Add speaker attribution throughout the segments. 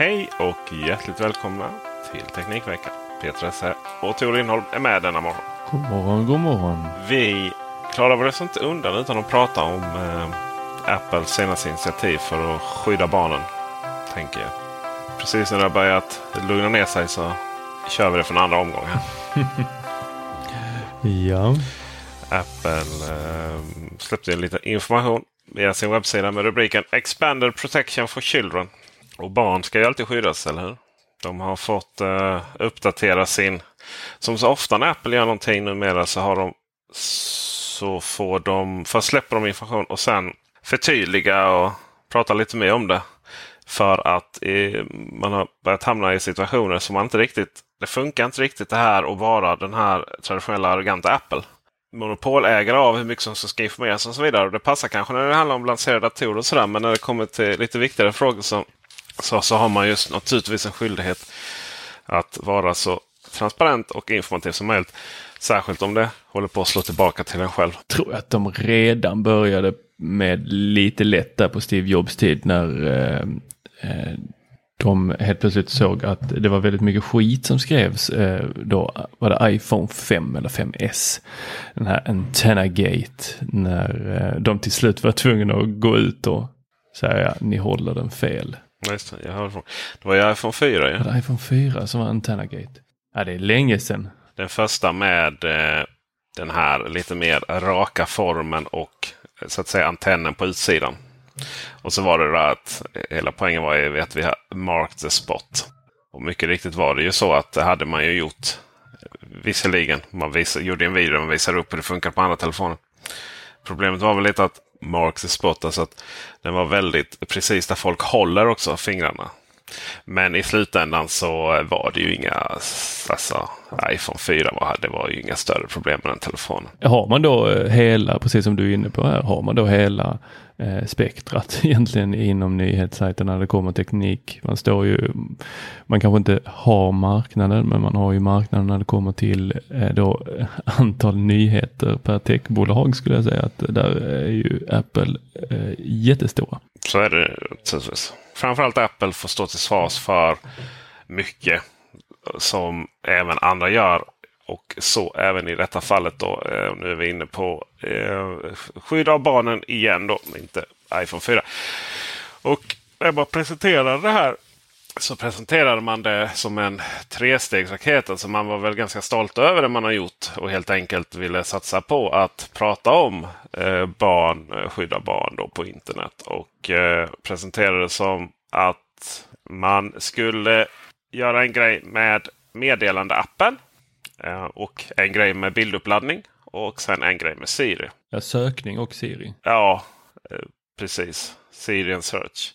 Speaker 1: Hej och hjärtligt välkomna till Teknikveckan. Peter Esse och Tor Lindholm är med denna morgon.
Speaker 2: God morgon, god morgon.
Speaker 1: Vi klarar oss inte undan utan att prata om eh, Apples senaste initiativ för att skydda barnen. Tänker jag. Precis när det har börjat lugna ner sig så kör vi det från andra omgången.
Speaker 2: Ja,
Speaker 1: Apple eh, släppte lite information via sin webbsida med rubriken Expanded Protection for Children. Och barn ska ju alltid skyddas, eller hur? De har fått eh, uppdatera sin... Som så ofta när Apple gör någonting numera så har de så får de... Först släpper de information och sen förtydliga och prata lite mer om det. För att eh, man har börjat hamna i situationer som man inte riktigt... Det funkar inte riktigt det här att vara den här traditionella arroganta Apple. Monopolägare av hur mycket som ska informeras och så vidare. Och det passar kanske när det handlar om lanserade datorer och sådär. Men när det kommer till lite viktigare frågor som så, så har man just naturligtvis en skyldighet att vara så transparent och informativ som möjligt. Särskilt om det håller på att slå tillbaka till en själv.
Speaker 2: tror jag att de redan började med lite lätt där på Steve Jobs tid när eh, eh de helt plötsligt såg att det var väldigt mycket skit som skrevs. Eh, då var det iPhone 5 eller 5S. Den här Antenna Gate. När eh, de till slut var tvungna att gå ut och säga ni håller den fel.
Speaker 1: Ja, Just det, jag hörde från- det var ju iPhone 4. Ja.
Speaker 2: Var det iPhone 4 som var Antenna Gate? Ja, det är länge sedan.
Speaker 1: Den första med eh, den här lite mer raka formen och eh, så att säga antennen på utsidan. Och så var det då att eh, hela poängen var ju att vi har marked the spot. Och mycket riktigt var det ju så att det hade man ju gjort. eh, Visserligen. Man visade, gjorde en video och man visade upp hur det funkar på andra telefoner. Problemet var väl lite att Marks the spot, alltså att den var väldigt precis där folk håller också fingrarna. Men i slutändan så var det ju inga, alltså iPhone 4 var, det var ju inga större problem med den telefonen.
Speaker 2: Har man då eh, hela, precis som du är inne på här, har man då hela eh, spektrat egentligen inom nyhetssajten när det kommer teknik. Man står ju, man kanske inte har marknaden, men man har ju marknaden när det kommer till eh, då eh, antal nyheter per techbolag skulle jag säga att där är ju Apple eh, jättestora.
Speaker 1: Så är det naturligtvis. Framförallt Apple får stå till svars för mycket som även andra gör. Och så även i detta fallet då. Eh, nu är vi inne på eh, skydd av barnen igen då. Inte iPhone 4. Och när man presenterade det här så presenterade man det som en trestegsraket. Alltså man var väl ganska stolt över det man har gjort och helt enkelt ville satsa på att prata om eh, barn, eh, skydda barn då på internet. Och eh, presenterade det som att man skulle göra en grej med meddelandeappen och en grej med bilduppladdning och sen en grej med Siri.
Speaker 2: Ja, sökning och Siri.
Speaker 1: Ja, eh, precis. Siri and Search.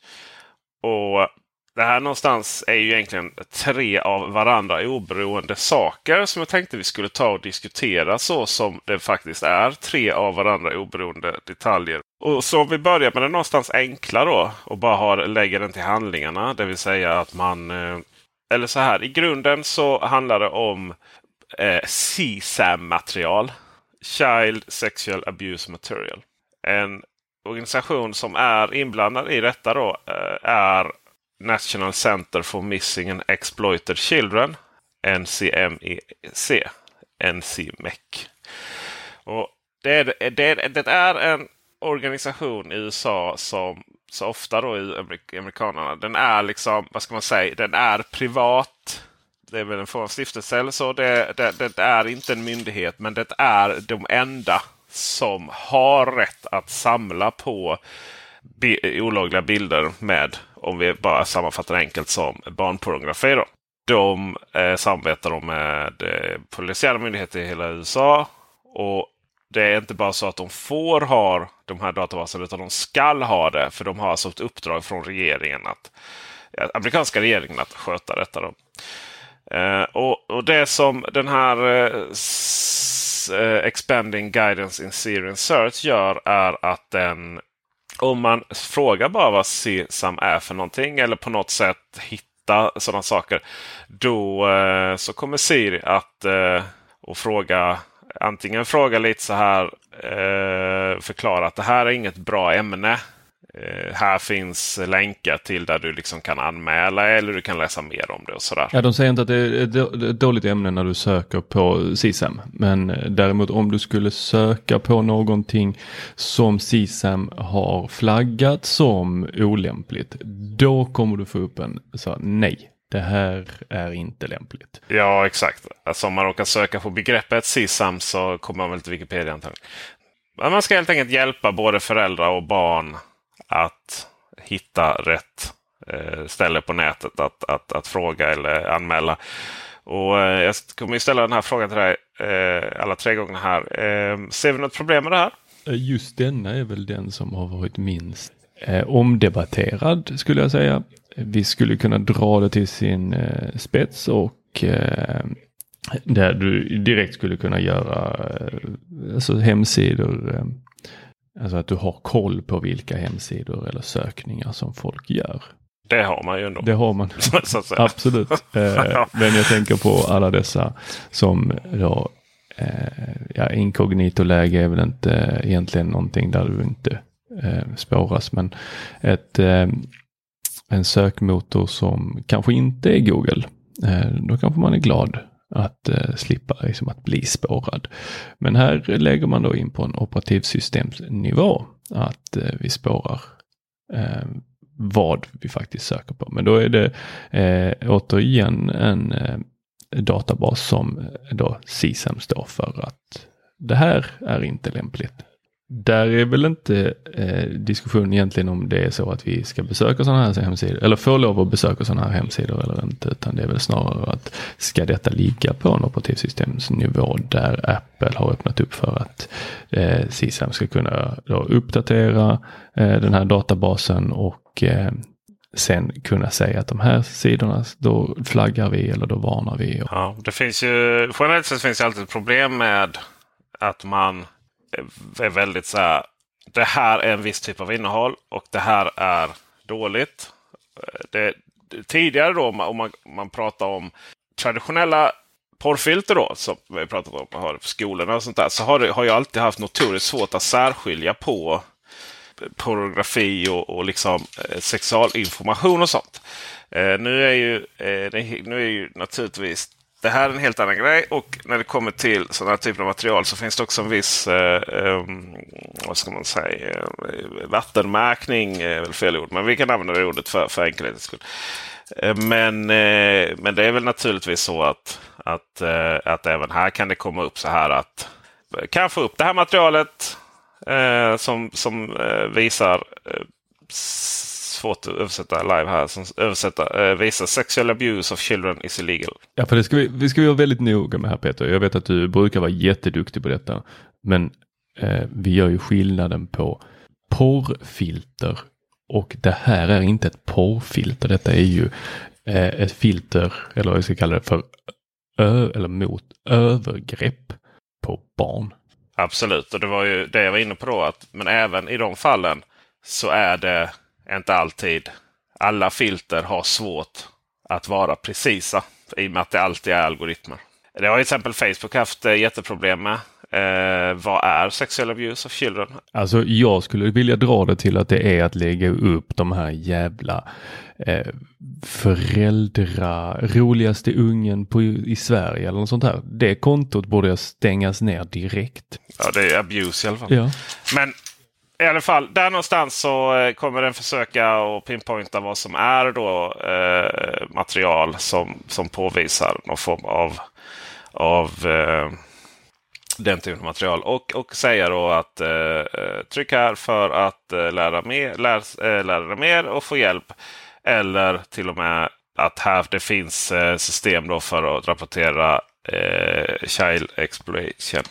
Speaker 1: Och det här någonstans är ju egentligen tre av varandra oberoende saker som jag tänkte vi skulle ta och diskutera så som det faktiskt är. Tre av varandra oberoende detaljer. Och så om vi börjar med det någonstans enkla då och bara har, lägger den till handlingarna. Det vill säga att man... eh, Eller så här, i grunden så handlar det om eh, CSAM-material. Child Sexual Abuse Material. En organisation som är inblandad i detta då eh, är National Center for Missing and Exploited Children. NCMEC. NCMEC. Och det, är, det, är, det är en organisation i USA som så ofta då i amerikanerna. Den är liksom, vad ska man säga, den är privat. Det är väl en form av stiftelse eller så. Det, det, det är inte en myndighet men det är de enda som har rätt att samla på bi- olagliga bilder med, om vi bara sammanfattar enkelt som barnpornografi. Då. De eh, samarbetar då med eh, polisiära myndigheter i hela USA. Och det är inte bara så att de får ha de här databaserna utan de skall ha det. För de har alltså ett uppdrag från regeringen att amerikanska regeringen att sköta detta. Då. Eh, och, och, det som den här eh, eh Expanding Guidance in Syrian Search gör är att den om man frågar bara vad CSAM är för någonting eller på något sätt hitta sådana saker. Då eh, så kommer Siri att eh, och fråga antingen fråga lite så här eh, förklara att det här är inget bra ämne. Eh, här finns länkar till där du liksom kan anmäla eller du kan läsa mer om det. och sådär.
Speaker 2: Ja, de säger inte att det är ett dåligt ämne när du söker på CSAM. Men eh, däremot om du skulle söka på någonting som CSAM har flaggat som olämpligt. Då kommer du få upp en så nej. Det här är inte lämpligt.
Speaker 1: Ja, exakt. Alltså om man råkar söka på begreppet CSAM så kommer man väl till Wikipedia antagligen. Man ska helt enkelt hjälpa både föräldrar och barn att hitta rätt eh, ställe på nätet att, att, att fråga eller anmäla. Och eh, Jag kommer ställa den här frågan till dig eh, alla tre gånger här. Ser vi något problem med det här?
Speaker 2: Just denna är väl den som har varit minst omdebatterad skulle jag säga. Vi skulle kunna dra det till sin spets och där du direkt skulle kunna göra alltså hemsidor Alltså att du har koll på vilka hemsidor eller sökningar som folk gör.
Speaker 1: Det har man ju ändå.
Speaker 2: Det har man. Absolut. Eh, men jag tänker på alla dessa som då, eh, ja, inkognito-läge är väl inte egentligen någonting där du inte eh, spåras. Men ett, eh, en sökmotor som kanske inte är Google, då kanske man är glad att eh, slippa liksom, att bli spårad. Men här lägger man då in på en operativsystemsnivå att eh, vi spårar eh, vad vi faktiskt söker på. Men då är det eh, återigen en eh, databas som eh, då CSAM står för att det här är inte lämpligt. Där är väl inte eh, diskussionen egentligen om det är så att vi ska besöka sådana här hemsidor eller få lov att besöka sådana här hemsidor eller inte. Utan det är väl snarare att ska detta ligga på en operativsystemsnivå där Apple har öppnat upp för att eh, CSAM ska kunna då uppdatera eh, den här databasen och eh, sen kunna säga att de här sidorna, då flaggar vi eller då varnar vi.
Speaker 1: Ja, det finns ju, generellt sett finns det alltid ett problem med att man är väldigt så här. Det här är en viss typ av innehåll och det här är dåligt. Eh, det, tidigare då om man, man pratar om traditionella porrfilter då som vi pratat om har på skolorna och sånt där. Så har, det, har jag alltid haft notoriskt svårt att särskilja på pornografi och, och liksom eh, sexualinformation och sånt. Eh, nu, är ju, eh, det, nu är ju naturligtvis det här är en helt annan grej och när det kommer till sådana här typer av material så finns det också en viss eh, um, vad ska man säga, eh, vattenmärkning eh, är väl fel ord, men vi kan använda det ordet för, för enkelhetens skull. Eh, men, eh, men det är väl naturligtvis så att, att, eh, att även här kan det komma upp så här att eh, kan få upp det här materialet eh, som, som visar svårt att översätta live här. Som översätta, eh, visa sexual abuse of children is illegal.
Speaker 2: Ja, för det ska vi, vi ska vara väldigt noga med här Peter. Jag vet att du brukar vara jätteduktig på detta. Men eh, vi gör ju skillnaden på porrfilter och det här är inte ett porrfilter. Detta är ju eh, ett filter, eller vad jag ska kalla det för, ö, eller mot övergrepp på barn.
Speaker 1: Absolut, och det var ju det jag var inne på då. Att, men även i de fallen så är det inte alltid. Alla filter har svårt att vara precisa i och med att det alltid är algoritmer. Det har till exempel Facebook haft eh, jätteproblem med. Eh, vad är sexual abuse of children?
Speaker 2: Alltså jag skulle vilja dra det till att det är att lägga upp de här jävla eh, föräldra, roligaste ungen på, i Sverige eller något sånt här. Det kontot borde stängas ner direkt.
Speaker 1: Ja, det är abuse i alla fall.
Speaker 2: Ja.
Speaker 1: Men i alla fall, där någonstans så eh, kommer den försöka och pinpointa vad som är då eh, material som, som påvisar någon form av, av eh, den typen av material. Och, och säga då att eh, eh tryck här för att eh, lära, mer, lär, eh, lära dig mer och få hjälp. Eller till och med att här det finns system då för att rapportera eh, Child Exploration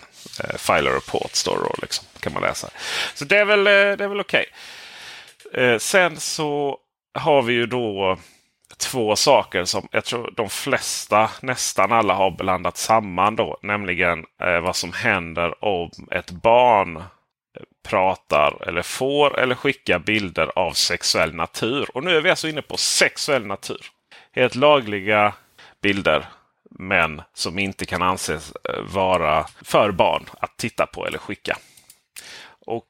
Speaker 1: eh, Filer Report står det liksom, kan man läsa. Så det är väl, eh, väl okej. Okay. Eh, sen så har vi ju då två saker som jag tror de flesta, nästan alla har blandat samman. då. Nämligen eh, vad som händer om ett barn pratar eller får eller skickar bilder av sexuell natur. Och nu är vi alltså inne på sexuell natur. Helt lagliga bilder men som inte kan anses eh, vara för barn att titta på eller skicka. Och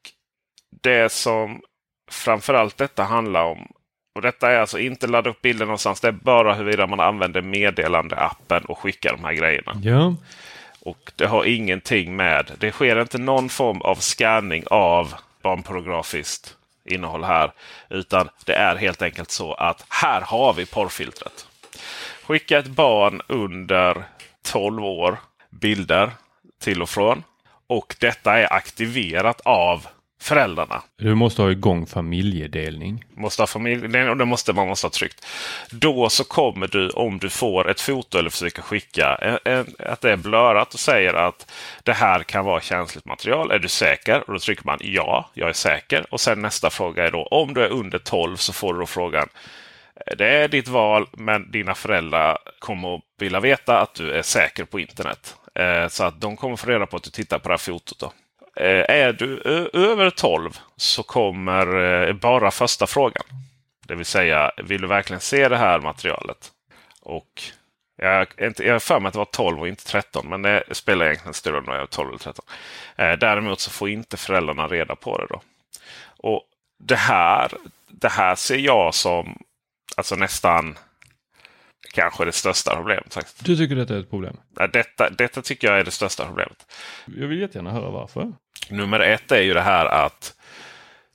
Speaker 1: det som framförallt detta handlar om och Detta är alltså inte ladda upp bilder någonstans. Det är bara huruvida man använder meddelande-appen och skickar de här grejerna.
Speaker 2: Ja.
Speaker 1: Och det har ingenting med. Det sker inte någon form av scanning av barnpornografiskt innehåll här. Utan det är helt enkelt så att här har vi porrfiltret. Skicka ett barn under 12 år bilder till och från. Och detta är aktiverat av föräldrarna.
Speaker 2: Du måste ha igång familjedelning.
Speaker 1: Måste ha familjedelning och det måste man måste ha tryckt. Då så kommer du om du får ett foto eller försöker skicka en, en, att det är blörat och säger att det här kan vara känsligt material. Är du säker? Och då trycker man ja, jag är säker. Och sen nästa fråga är då om du är under 12 så får du då frågan det är ditt val, men dina föräldrar kommer att vilja veta att du är säker på internet. Eh, så att de kommer få reda på att du tittar på det här fotot. Då. Eh, är du över 12 så kommer eh, bara första frågan. Det vill säga, vill du verkligen se det här materialet? Och jag, har för mig att det var 12 och inte 13, men det spelar egentligen större roll om jag är 12 eller 13. Däremot så får inte föräldrarna reda på det. då. Och Det här, det här ser jag som alltså nästan kanske det största problemet. Faktiskt.
Speaker 2: Du tycker detta är ett problem?
Speaker 1: Detta, detta tycker jag är det största problemet.
Speaker 2: Jag vill jättegärna höra varför.
Speaker 1: Nummer ett är ju det här att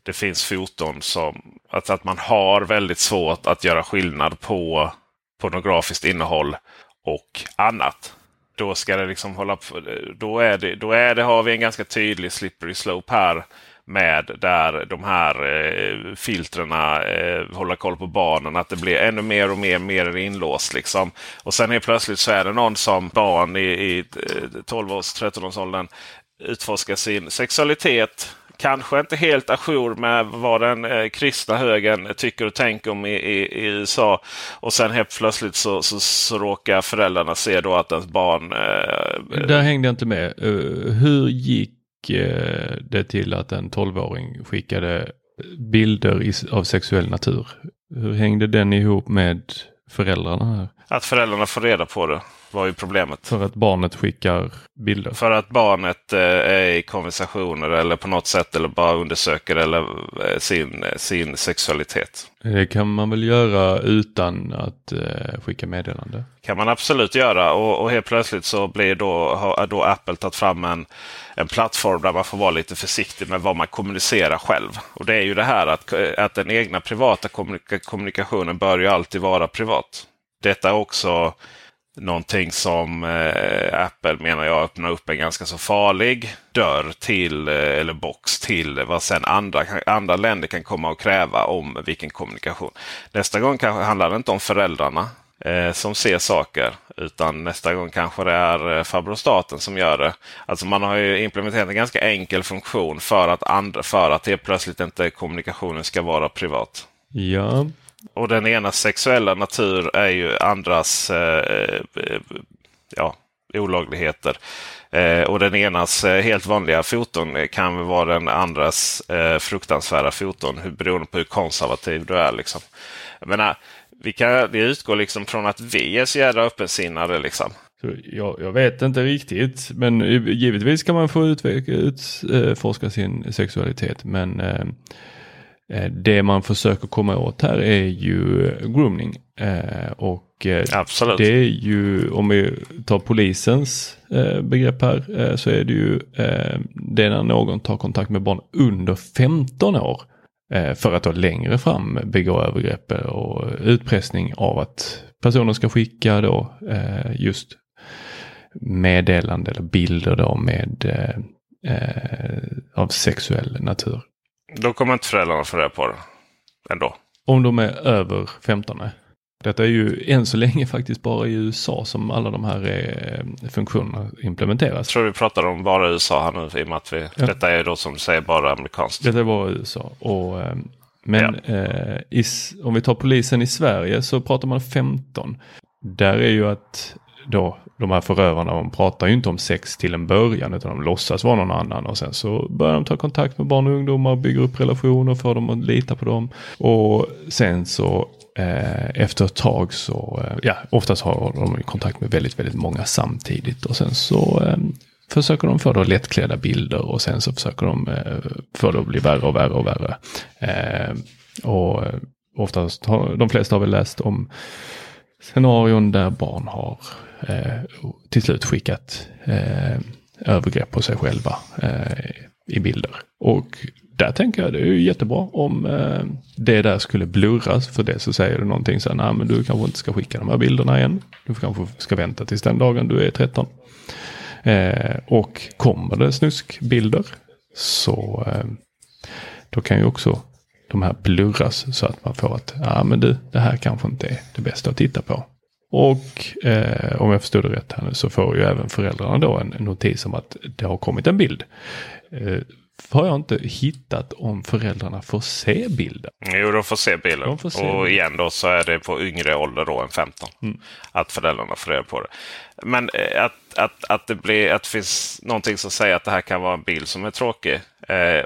Speaker 1: det finns foton som att, att man har väldigt svårt att göra skillnad på pornografiskt innehåll och annat. Då ska det liksom hålla på, då är det, då är det, har vi en ganska tydlig slippery slope här med där de här eh, filtrerna eh, håller koll på barnen. Att det blir ännu mer och mer, mer inlåst. Liksom. Och sen helt plötsligt så är det någon som barn i, i eh, 12-13-årsåldern utforskar sin sexualitet. Kanske inte helt ajour med vad den eh, kristna högern tycker och tänker om i, i, i, USA. Och sen helt plötsligt så, så, så råkar föräldrarna se då att ens barn...
Speaker 2: Eh, Där hängde jag inte med. Uh, hur gick Eh, det till att en tolvåring skickade bilder av sexuell natur. Hur hängde den ihop med föräldrarna? här?
Speaker 1: Att föräldrarna får reda på det var ju problemet.
Speaker 2: För att barnet skickar bilder?
Speaker 1: För att barnet eh, är i konversationer eller på något sätt eller bara undersöker eller, eh, sin, sin sexualitet.
Speaker 2: Det kan man väl göra utan att eh, skicka meddelande?
Speaker 1: kan man absolut göra och, och helt plötsligt så blir då, har då Apple tagit fram en, en plattform där man får vara lite försiktig med vad man kommunicerar själv. Och det är ju det här att, att den egna privata kommunika kommunikationen bör ju alltid vara privat. Detta är också någonting som eh, Apple menar jag öppnar upp en ganska så farlig dörr till eh, eller box till vad sen andra, andra länder kan komma och kräva om vilken kommunikation. Nästa gång kanske handlar det inte om föräldrarna eh, som ser saker. Utan nästa gång kanske det är eh, farbror staten som gör det. Alltså man har ju implementerat en ganska enkel funktion för att, andra, för att helt plötsligt inte kommunikationen ska vara privat.
Speaker 2: Ja.
Speaker 1: Och den ena sexuella natur är ju andras eh, eh, ja, olagligheter. Eh, och den enas eh, helt vanliga foton kan vara den andras eh, fruktansvärda foton. Hur, beroende på hur konservativ du är. Liksom. Jag menar, vi, kan, vi utgår liksom från att vi är så jävla öppensinnade. Liksom.
Speaker 2: jag, jag, vet inte riktigt, men givetvis kan man få utforska eh, sin sexualitet. Men eh, det man försöker komma åt här är ju grooming. Eh, och eh,
Speaker 1: Absolut.
Speaker 2: det är ju, om vi tar polisens eh, begrepp här, eh, så är det ju det är när någon tar kontakt med barn under 15 år. Eh, för att då längre fram begå övergrepp och utpressning av att personer ska skicka då eh, just meddelande eller bilder då med eh, av sexuell natur.
Speaker 1: Då kommer inte föräldrarna få reda på det ändå?
Speaker 2: Om de är över 15? Detta är ju än så länge faktiskt bara i USA som alla de här eh, funktionerna implementeras. Jag
Speaker 1: tror vi pratar om bara USA här nu i och med att vi, ja. detta är då som du säger bara amerikanskt.
Speaker 2: Detta är bara USA. Och, eh, men ja. eh, i, om vi tar polisen i Sverige så pratar man 15. Där är ju att då de här förövarna, de pratar ju inte om sex till en början utan de låtsas vara någon annan och sen så börjar de ta kontakt med barn och ungdomar, bygger upp relationer, får dem att lita på dem. Och sen så eh, efter ett tag så, eh, ja oftast har de kontakt med väldigt, väldigt många samtidigt och sen så eh, försöker de få då lättklädda bilder och sen så försöker de eh, få det att bli värre och värre och värre. Eh, och eh, oftast har de flesta har väl läst om scenarion där barn har Eh, till slut skickat eh, övergrepp på sig själva eh, i bilder. Och där tänker jag det är jättebra om det där skulle blurras. För det så säger du någonting så här, men du kanske inte ska skicka de här bilderna igen. Du kanske ska vänta tills den dagen du är 13. Och kommer det snuskbilder så då kan ju också de här blurras så att man får att, ja men du, det här kanske inte är det bästa att titta på. Och eh, om jag förstod det rätt här nu så får ju även föräldrarna då en notis om att det har kommit en bild. Eh, har jag inte hittat om föräldrarna får se bilden.
Speaker 1: Jo, de får se bilden. Får se och igen då så är det på yngre ålder då än 15. Mm. Att föräldrarna får reda på det. Men eh, att, att, att, det blir, att det finns någonting som säger att det här kan vara en bild som är tråkig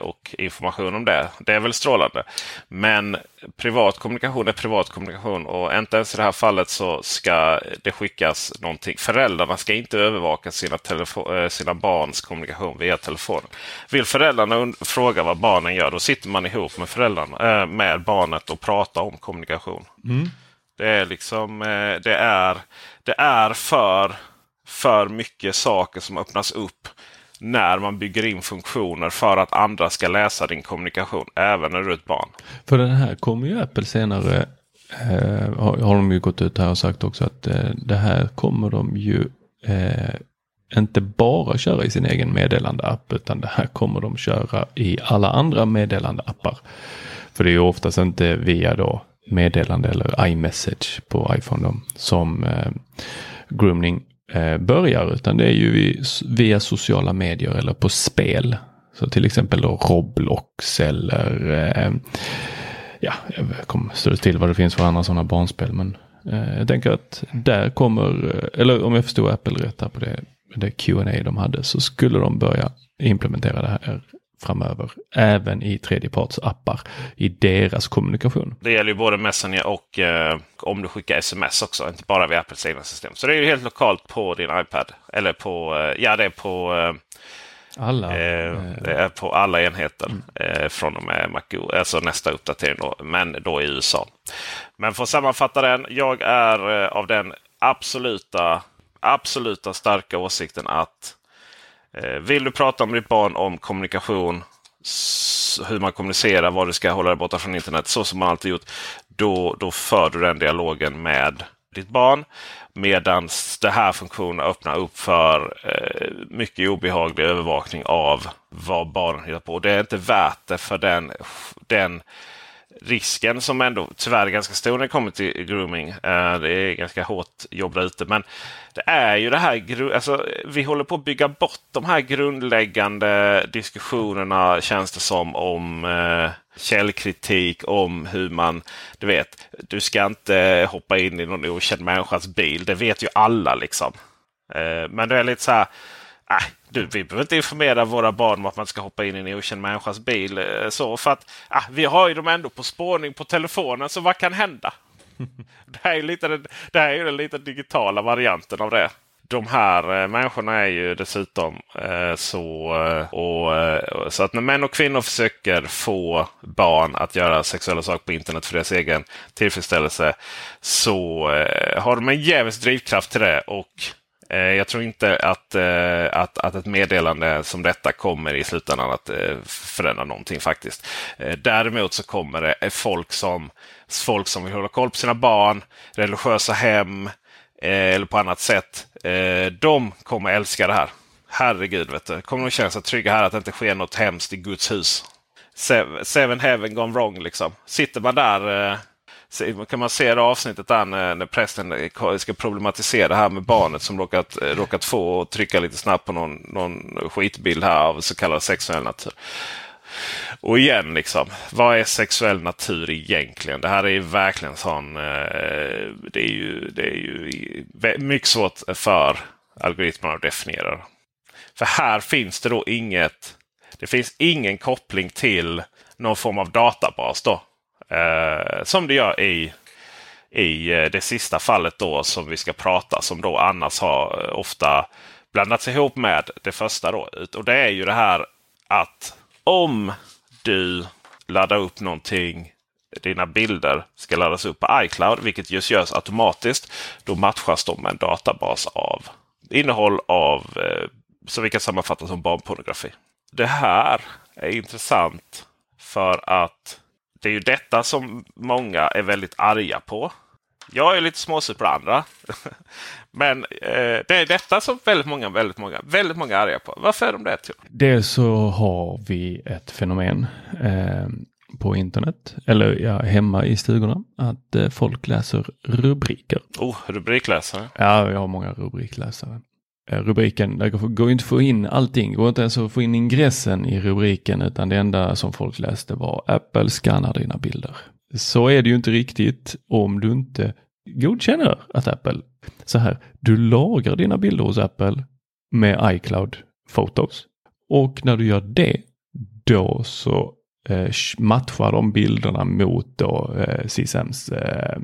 Speaker 1: och information om det. Det är väl strålande. Men privat kommunikation är privat kommunikation och inte ens i det här fallet så ska det skickas någonting. Föräldrarna ska inte övervaka sina, eh, sina barns kommunikation via telefon. Vill föräldrarna fråga vad barnen gör, då sitter man ihop med, föräldrarna, äh, med barnet och pratar om kommunikation. Mm. Det är liksom, eh, det är, det är för, för mycket saker som öppnas upp när man bygger in funktioner för att andra ska läsa din kommunikation, även när du är ett barn.
Speaker 2: För den här kommer ju Apple senare, eh, har, har de ju gått ut här och sagt också att eh, det här kommer de ju eh, inte bara köra i sin egen meddelandeapp utan det här kommer de köra i alla andra meddelandeappar. För det är ju oftast inte via då meddelande eller iMessage på iPhone då, som eh, grooming eh, börjar utan det är ju via sociala medier eller på spel. Så till exempel då Roblox eller eh, ja, jag kommer stå till vad det finns för andra sådana barnspel. Men eh, jag tänker att där kommer, eh, eller om jag förstod Apple rätt här på det, det Q&A de hade så skulle de börja implementera det här framöver. Även i tredjepartsappar i deras kommunikation.
Speaker 1: Det gäller ju både Messenger och eh, om du skickar sms också. Inte bara via Apples egna system. Så det är ju helt lokalt på din iPad. Eller på, eh, ja det är på eh,
Speaker 2: alla,
Speaker 1: eh, det är på alla enheter mm. eh, från och med MacO, alltså nästa uppdatering. Då, men då i USA. Men för att sammanfatta den. Jag är eh, av den absoluta, absoluta starka åsikten att Eh, Eh, vill du prata med ditt barn om kommunikation, hur man kommunicerar, vad du ska hålla dig borta från internet, så som man alltid gjort. Då, då för du den dialogen med ditt barn. Medan det här funktionen öppnar upp för eh, mycket obehaglig övervakning av vad barnen hittar på. Det är inte värt det för den, den risken som ändå tyvärr är ganska stor när det kommer till grooming. Eh, det är ganska hårt jobb där ute. Men det är ju det här. Alltså, vi håller på att bygga bort de här grundläggande diskussionerna känns det som om eh, källkritik om hur man, du vet, du ska inte hoppa in i någon okänd människas bil. Det vet ju alla liksom. Eh, men det är lite så här. Äh, du, vi behöver inte informera våra barn om att man ska hoppa in i en okänd människas bil. Eh, så för att äh, Vi har ju dem ändå på spårning på telefonen, så vad kan hända? det, här är lite, det här är den lite digitala varianten av det. De här eh, människorna är ju dessutom eh, så, eh, och, eh, så att när män och kvinnor försöker få barn att göra sexuella saker på internet för deras egen tillfredsställelse så eh, har de en jävligt drivkraft till det. och Eh, jag tror inte att, eh, att, att ett meddelande som detta kommer i slutändan att eh, förändra någonting faktiskt. Däremot så kommer det folk som, folk som vill hålla koll på sina barn, religiösa hem eller på annat sätt. De kommer älska det här. Herregud, vet du. kommer de känna sig trygga här att det inte sker något hemskt i Guds hus. Seven heaven gone wrong liksom. Sitter man där kan man se det avsnittet där när, när prästen ska problematisera det här med barnet som råkat, råkat få och trycka lite snabbt på någon, någon skitbild här av så kallad sexuell natur. Och igen, liksom, vad är sexuell natur egentligen? Det här är ju verkligen sån... Eh, det, är ju, det är ju mycket svårt för algoritmerna att definiera. För här finns det då inget... Det finns ingen koppling till någon form av databas då. Eh, som det gör i, i eh, det sista fallet då som vi ska prata som då annars har eh, ofta blandats ihop med det första. Då. Och det är ju det här att om du laddar upp någonting, dina bilder ska laddas upp på iCloud, vilket just görs automatiskt. Då matchas de med en databas av innehåll av, eh, som vi kan sammanfatta som barnpornografi. Det här är intressant för att det är ju detta som många är väldigt arga på. Jag är lite småsur på det andra. Men eh, det är detta som väldigt många, väldigt många, väldigt många är arga på. Varför är de det? Till?
Speaker 2: Dels så har vi ett fenomen eh, på internet, eller ja, hemma i stugorna, att eh, folk läser rubriker.
Speaker 1: Oh, rubrikläsare.
Speaker 2: Ja, jag har många rubrikläsare. Eh, rubriken, det går inte att få in allting, det går inte ens att få in ingressen i rubriken, utan det enda som folk läste var Apple skannar dina bilder. Så är det ju inte riktigt om du inte godkänner att Apple, så här, du lagrar dina bilder hos Apple med iCloud Photos. Och när du gör det, då så eh, matchar de bilderna mot då eh, CSMs eh,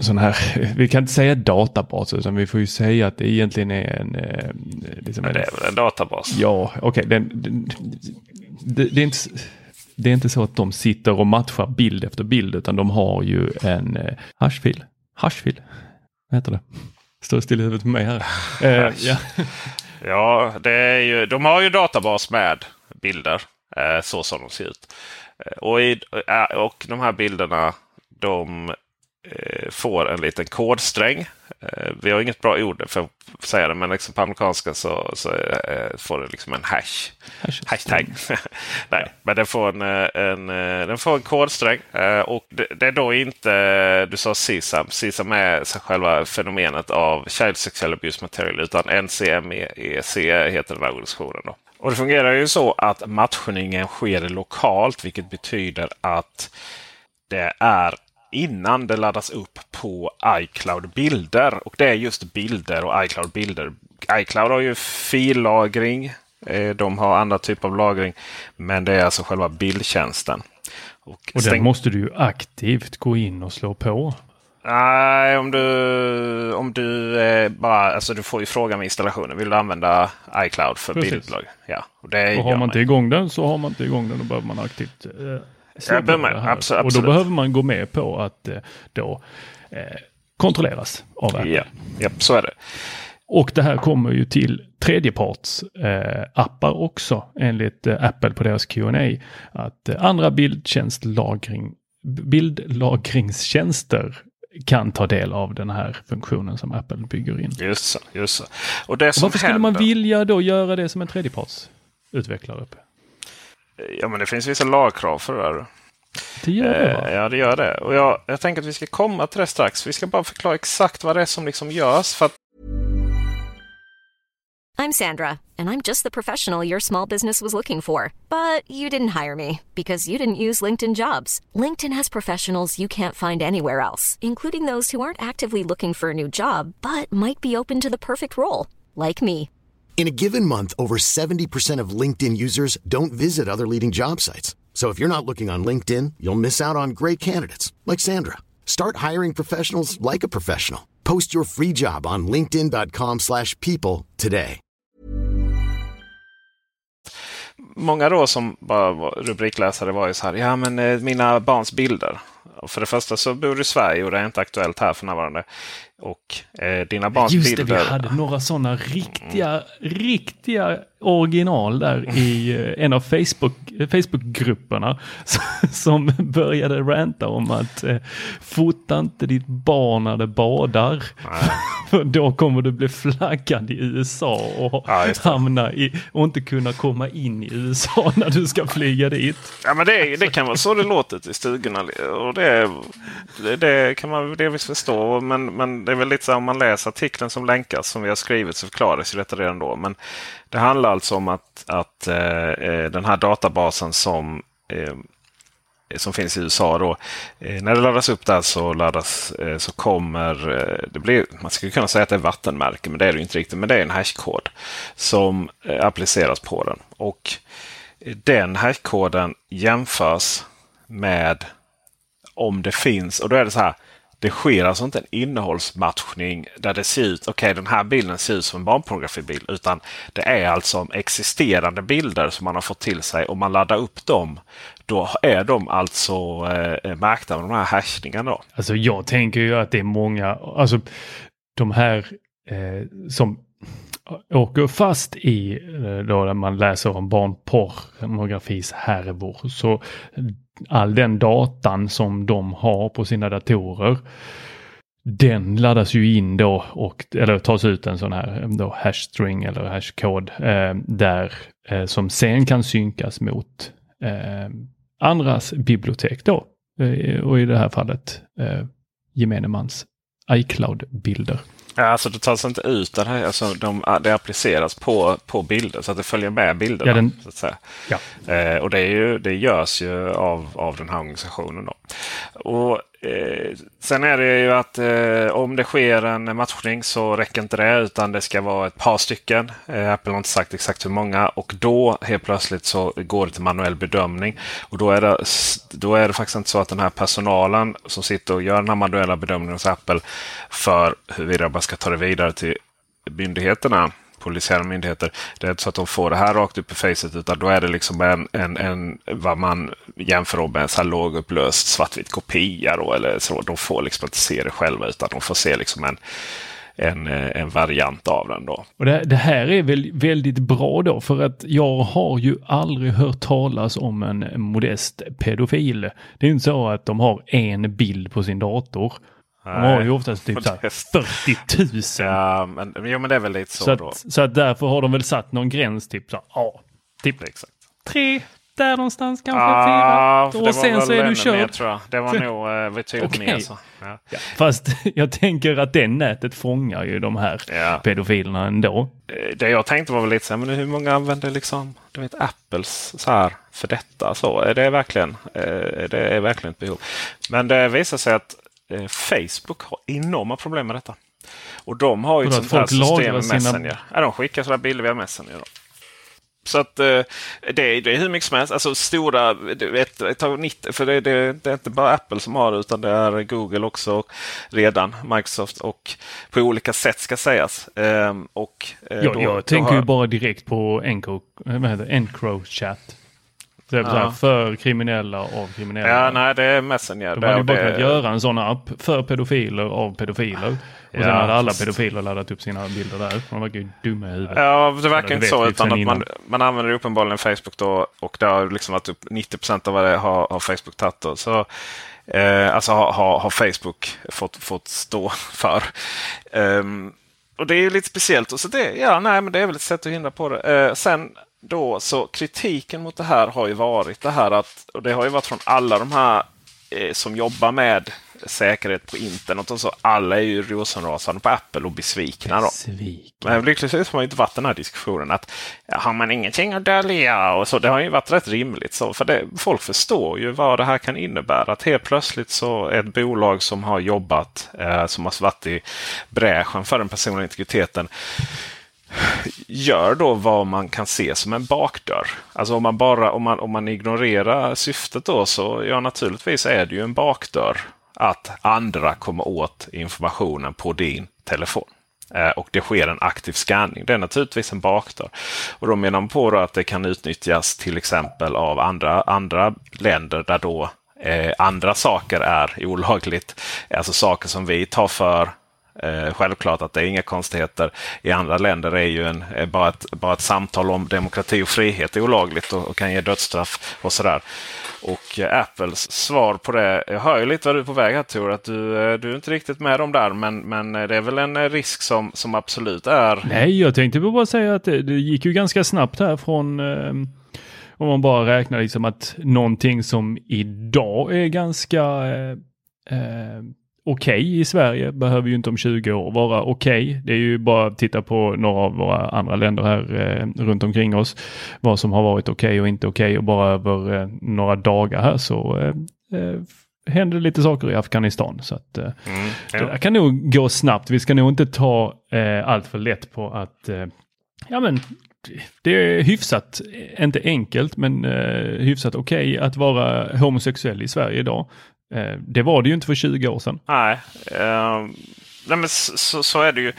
Speaker 2: sån här, vi kan inte säga databas utan vi får ju säga att det egentligen är en... Eh,
Speaker 1: liksom Men det är väl en databas?
Speaker 2: Ja, okej. Okay, det, det, är inte, det är inte så att de sitter och matchar bild efter bild utan de har ju en eh, hashfil. Hashfil, vad heter det? Står still i huvudet på mig här.
Speaker 1: Eh, ja. ja, det är ju, de har ju databas med bilder eh, så som de ser ut. Och, i, och de här bilderna de får en liten kodsträng. Eh, vi har inget bra ord för att säga det, men liksom på amerikanska så, så eh, får det liksom en hash. Hashtag. Nej, men den får en, en, den får en kodsträng. Och det, det, är då inte, du sa CSAM. CSAM är själva fenomenet av Child Sexual Abuse Material. Utan NCMEC heter den här organisationen. Då. Och det fungerar ju så att matchningen sker lokalt, vilket betyder att det är innan det laddas upp på iCloud bilder. Och det är just bilder och iCloud bilder. iCloud har ju fillagring. Eh, de har andra typer av lagring. Men det är alltså själva bildtjänsten.
Speaker 2: Och, och den måste du ju aktivt gå in och slå på.
Speaker 1: Nej, om du, om du eh, bara, alltså du får ju fråga med installationen. Vill du använda iCloud för bildlag? Ja,
Speaker 2: och, det och har man inte igång den så har man inte igång den. Då behöver man aktivt eh,
Speaker 1: Absolut,
Speaker 2: och då behöver man gå med på att eh, då eh, kontrolleras av Apple.
Speaker 1: Ja, ja, så är det.
Speaker 2: Och det här kommer ju till tredjeparts eh, också enligt eh, Apple på deras Q&A Att eh, andra bildtjänstlagring, bildlagringstjänster kan ta del av den här funktionen som Apple bygger in.
Speaker 1: Just så. Just så. Och det
Speaker 2: som varför skulle man vilja då göra det som en tredjepartsutvecklare?
Speaker 1: Ja, men det finns vissa lagkrav för det där.
Speaker 2: Det gör det va?
Speaker 1: Eh, ja, det gör det. Och jag, jag tänker att vi ska komma till det strax. Vi ska bara förklara exakt vad det är som liksom görs. För att...
Speaker 3: I'm Sandra and I'm just the professional your small business was looking for. But you didn't hire me because you didn't use LinkedIn jobs. LinkedIn has professionals you can't find anywhere else, including those who aren't actively looking for a new job but might be open to the perfect role, like me.
Speaker 4: In a given month, over 70% of LinkedIn users don't visit other leading job sites. So if you're not looking on LinkedIn, you'll miss out on great candidates like Sandra. Start hiring professionals like a professional. Post your free job on linkedin.com/people today.
Speaker 1: Många då som bara rubrikläsare var ju så här, ja men eh, mina barns bilder. Och för det första så bor du i Sverige och det är inte aktuellt här för närvarande. Och eh, dina barns
Speaker 2: Just
Speaker 1: bilder.
Speaker 2: Just det, vi hade några sådana riktiga, mm. riktiga original där i eh, en av Facebook, Facebookgrupperna som började ranta om att eh, fota inte ditt barn när det badar. För då kommer du bli flaggad i USA och ja, hamna i och inte kunna komma in i USA när du ska flyga dit.
Speaker 1: Ja men det, det kan vara så det låter i stugorna och det det, det kan man delvis förstå. Men, men det är väl lite så om man läser artikeln som länkas som vi har skrivit så förklaras ju detta redan då. Men det handlar alltså om att, att eh, eh, den här databasen som eh, som finns i USA. Då. Eh, när det laddas upp där så, laddas, eh, så kommer eh, det blir, man skulle kunna säga att det är vattenmärke, men det är det inte riktigt. Men det är en hashkod som eh, appliceras på den. Och den hashkoden jämförs med om det finns. Och då är det så här. Det sker alltså inte en innehållsmatchning där det ser ut, okej okay, den här bilden ser ut som en barnpornografibild. Utan det är alltså existerande bilder som man har fått till sig. och man laddar upp dem då är de alltså eh, märkta med de här hashningarna.
Speaker 2: Alltså jag tänker ju att det är många, alltså de här eh, som åker fast i eh, då när man läser om barnpornografis härvor. Så all den datan som de har på sina datorer den laddas ju in då och eller tas ut en sån här då hashstring eller hashkod eh, där eh, som sen kan synkas mot eh, andras bibliotek då. Eh, och i det här fallet eh, gemene mans iCloud-bilder.
Speaker 1: Ja, alltså det tas inte ut den här, alltså de, det appliceras på, på bilder så att det följer med bilderna. Ja, den, så att säga. Ja. Eh, och det, är ju, det görs ju av, av den här organisationen. Då. Och Eh, sen är det ju att eh, om det sker en matchning så räcker inte det utan det ska vara ett par stycken. Eh, Apple har inte sagt exakt hur många och då helt plötsligt så går det till manuell bedömning. Och då är, det, då är det faktiskt inte så att den här personalen som sitter och gör den här manuella bedömningen hos Apple för huruvida man ska ta det vidare till myndigheterna polisiära myndigheter. Det är inte så att de får det här rakt upp i facet utan då är det liksom en, en, en vad man jämför med en så här lågupplöst svartvit kopia. Då, eller så. De får liksom inte se det själva utan de får se liksom en en, eh, en variant av den. Då.
Speaker 2: Och det, det, här är väl väldigt bra då för att jag har ju aldrig hört talas om en modest pedofil. Det är inte så att de har en bild på sin dator de har ju oftast typ 40 000.
Speaker 1: Ja, men, jo, men det är väl lite så,
Speaker 2: så
Speaker 1: då.
Speaker 2: så att därför har de väl satt någon gräns, typ så, ja, typ Exakt. tre, där någonstans kanske ah, fyra. Och sen så är du körd. Mer,
Speaker 1: tror jag. Det var nog uh, betydligt okay. mer. Så. Ja.
Speaker 2: Ja. Fast jag tänker att det nätet fångar ju de här ja. pedofilerna ändå.
Speaker 1: Eh, det jag tänkte var väl lite så här, men hur många använder liksom, du vet, Apples så här för detta? Så är det verkligen, är det är verkligen ett behov? Men det visar sig att eh, Facebook har enorma problem med detta. Och de har ju ett sånt här system med sina... Messenger. Ja, de skickar sådana bilder via Messenger. Då. Så att eh, det, är, det är hur mycket som helst. Alltså stora, ett, ett, 90, för det, det, det, är inte bara Apple som har det utan det är Google också redan. Microsoft och på olika sätt ska sägas. Ehm, och,
Speaker 2: eh, ja, då, jag tänker har... ju bara direkt på Encrochat. Typ ja. för kriminella av kriminella.
Speaker 1: Ja, nej det är Messenger.
Speaker 2: De hade ju bara kunnat göra en sån app för pedofiler av pedofiler. Och sen hade alla pedofiler laddat upp sina bilder där. De verkar ju dumma i huvudet.
Speaker 1: Ja, det verkar inte så. Utan att man, man använder uppenbarligen Facebook då. Och det har liksom varit upp 90% av vad det har, har Facebook tagit. Då. Så, eh, alltså har, har, har, Facebook fått, fått stå för. Um, och det är ju lite speciellt. Och så det, ja, nej, men det är väl ett sätt att hindra på det. Eh, sen då så kritiken mot det här har ju varit det här att, och det har ju varit från alla de här eh, som jobbar med säkerhet på internet och så. Alla är ju rosenrasande på Apple och besvikna. Då. Men lyckligtvis har man inte varit den här diskussionen att har man ingenting att dölja och så. Det har ju varit rätt rimligt. Så, för det, folk förstår ju vad det här kan innebära. Att helt plötsligt så ett bolag som har jobbat, eh, som har varit i bräschen för den personliga integriteten gör då vad man kan se som en bakdörr. Alltså om man bara om man, om man ignorerar syftet då så ja naturligtvis är det ju en bakdörr att andra kommer åt informationen på din telefon. Eh, och det sker en aktiv scanning. Det är naturligtvis en bakdörr. Och då menar man på att det kan utnyttjas till exempel av andra, andra länder där då eh, andra saker är olagligt. Alltså saker som vi tar för Eh, självklart att det är inga konstigheter. I andra länder är ju en, är bara, ett, bara ett samtal om demokrati och frihet är olagligt och, och kan ge dödsstraff och sådär. Och eh, Apples svar på det, jag hör ju lite vad du är på väg här Tor, att du, eh, du är inte riktigt med dem där men, men eh, det är väl en eh, risk som, som absolut är...
Speaker 2: Nej, jag tänkte bara säga att det, det gick ju ganska snabbt här från om man bara räknar liksom att någonting som idag är ganska eh, eh, okej okay i Sverige behöver ju inte om 20 år vara okej. Okay. Det är ju bara att titta på några av våra andra länder här eh, runt omkring oss. Vad som har varit okej okay och inte okej och bara över eh, några dagar här så eh, eh händer lite saker i Afghanistan. Så att, mm, ja. Det kan nog gå snabbt. Vi ska nog inte ta eh, allt för lätt på att ja men det är hyfsat, inte enkelt, men eh, hyfsat okej okay att vara homosexuell i Sverige idag. Eh, det var det ju inte för 20 år sedan.
Speaker 1: Nej, eh, nej men så, så, är det ju.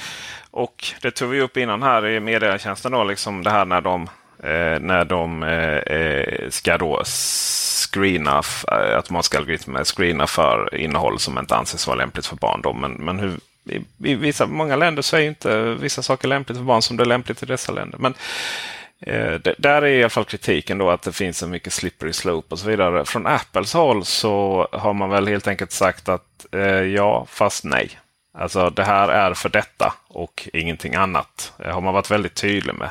Speaker 1: Och det tog vi upp innan här i meddelandetjänsten. då, liksom det här när de, eh, när de eh, eh ska då screena, eh, automatiska algoritmer screena för innehåll som inte anses vara lämpligt för barn. Då. Men, men hur, i, i vissa, många länder så är inte vissa saker lämpligt för barn som det är lämpligt i dessa länder. Men Eh, där är i alla fall kritiken då att det finns så mycket slippery slope och så vidare. Från Apples håll så har man väl helt enkelt sagt att eh, ja, fast nej. Alltså det här är för detta och ingenting annat. Det har man varit väldigt tydlig med.